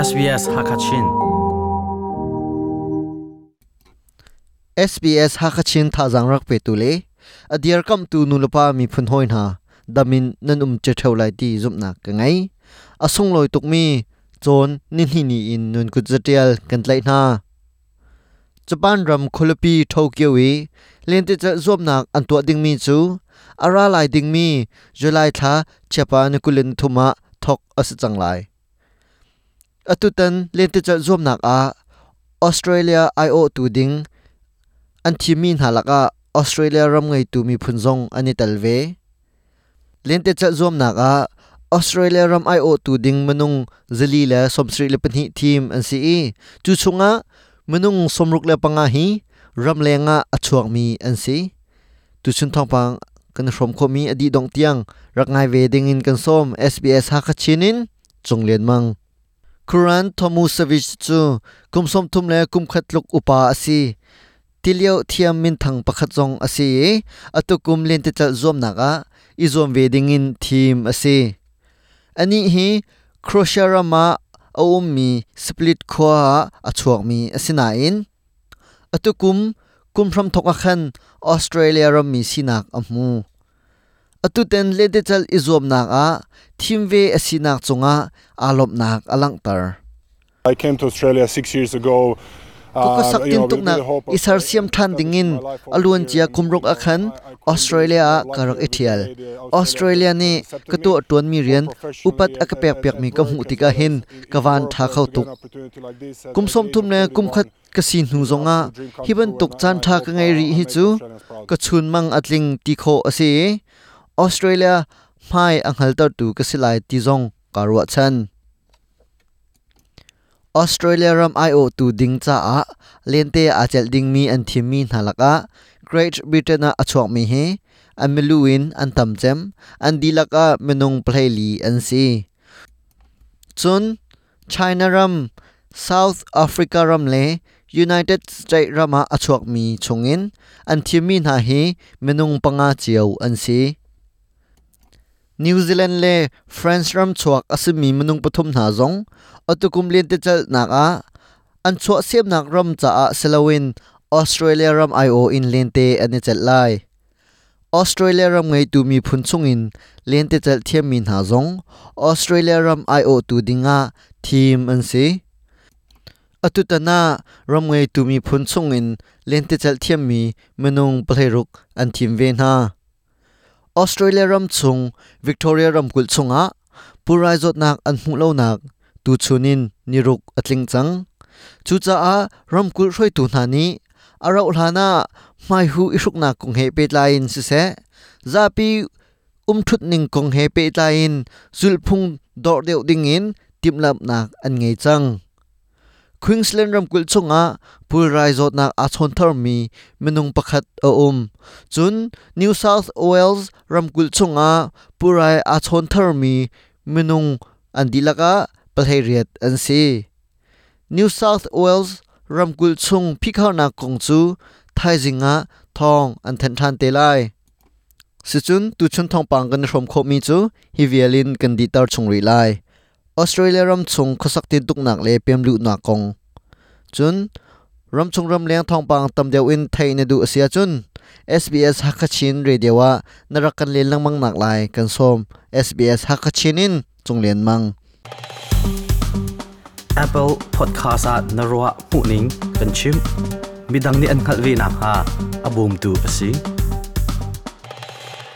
SBS Hakachin. SBS Hakachin thazang rak pe tule adiar kam tu nulapa mi phun hoin ha damin nan um che theu lai ti zumna ka ngai. Asung loi tuk mi, chon nin hi ni in nun ku zatial kan lai na Japan ram khulapi Tokyo wi e. lente cha zop nak an to ding mi chu. Ara lai ding mi, July tha Japan kulin thuma thok as chang lai atutan lente cha zom nak a Australia IO tu ding an thimin halaka Australia ram ngai tu mi phunzong ani talve lente cha zom nak a Australia ram IO tu ding manung zali la somsri le pani team an si chu chunga manung somruk le panga hi ram lenga achuak mi an si tu chun thong pang kan rom kho mi adi dong tiang rak ngai ve ding in kan som SBS ha kha chinin chunglen mang Kuran Tomu Savage chu kumsom thum le kum khat luk upa asi. Tilio thiam min thang pakhat jong asi. Atu kum len te chal zom naka izom wedding in theme asi. Ani hi Croatia rama aum mi split khwa achuak mi asina in atu kum kum from thoka khan Australia ram mi sinak amu atu ten le te chal izom naka thim ve asinak chunga alop nak alang tar. I came to Australia six years ago. Kuka uh, sak tin tuk na isar siam than dingin my life over alun here chia in kumrok New akhan Zealand. I couldn't Australia believe a the karak luxury ethial that they- Australia ni accepted katu me atuan mi rian for professionally upat and- akapek and- pek and mi ka work mu as tika well as hin in- in kawan Europe, tha uh, khau to get tuk an opportunity like this at kum the som age thum of ne kum 21. khat ka sin hu zonga It's a dream come hiban true tuk and chan I tha hope, ka ngai uh, ri I hi make chu Australians proud. ka chun mang atling ti kho ase Australia mai anghal tar tu ka silai ti zong karwa chan Australia ram IO tu ding cha a lente a chel ding mi an thim mi nhalaka Great Britain a achuak mi he amiluin an tam chem an dilaka menung plaili an si chun China ram South Africa ram le United States ram a achuak mi chungin an thim mi na hi menung panga chiao an si นิวซีแลนด์เล่ฟรานซ์รัมชวกอสมีมนุงปฐมนาจงอตุกุมเลียนเตจนักอาอันชวเสียมนักรัมจะอาเซลวินออสเตรเลียรัมไอโออินเลียนเตอันเจลไลออสเตรเลียรัมไงตูมีพุนซุงอินเลียนเตจเทียมมินาจงออสเตรเลียรัมไอโอตูดิงาทีมอันซีอตุตนารัมไงตูมีพุนซุงอินเลียนเตจเทียมมีมนุงเพลรุกอันทีมเวนฮา Australia ram tu chung, Victoria ram kul chunga, purai nak an lo nak, tu chunin niruk atling chang. Chu cha a ram kul roi tu na ni, arau hlana mai hu isuk na he pe lain se. Um thut ning kong he pe lain zul phung dor deu ding in timlap nak an ngei chang. Queensland ram kul chunga pul rai zot nak a chon thar mi menung pakhat a um. Chun, New South Wales ram kul chunga pul rai a chon thar mi menung an dilaka palheriat an si. New South Wales ram kul chung phikha na kong chu thaizinga thong an than than te lai. Si chun, tu chun thong pang kan rom kho mi chu, hi vialin kan di tar chung ri lai. ออสเตรเลียรำชงขสักตินตุกหนักเลยเปียมลุหนักกงจนรำชงรำเลี้ยงทองปังตำเดียวอินไทยในดูเสียจุน SBS ฮักชินเรเดียว่านรักกันเลี้ยงลังมังหนักลายกันซ้ม SBS ฮักชินินจงเลี้ยงมัง Apple Podcast at Narwa Puning Kanchim Midang ni an khalwi na ha abum tu asi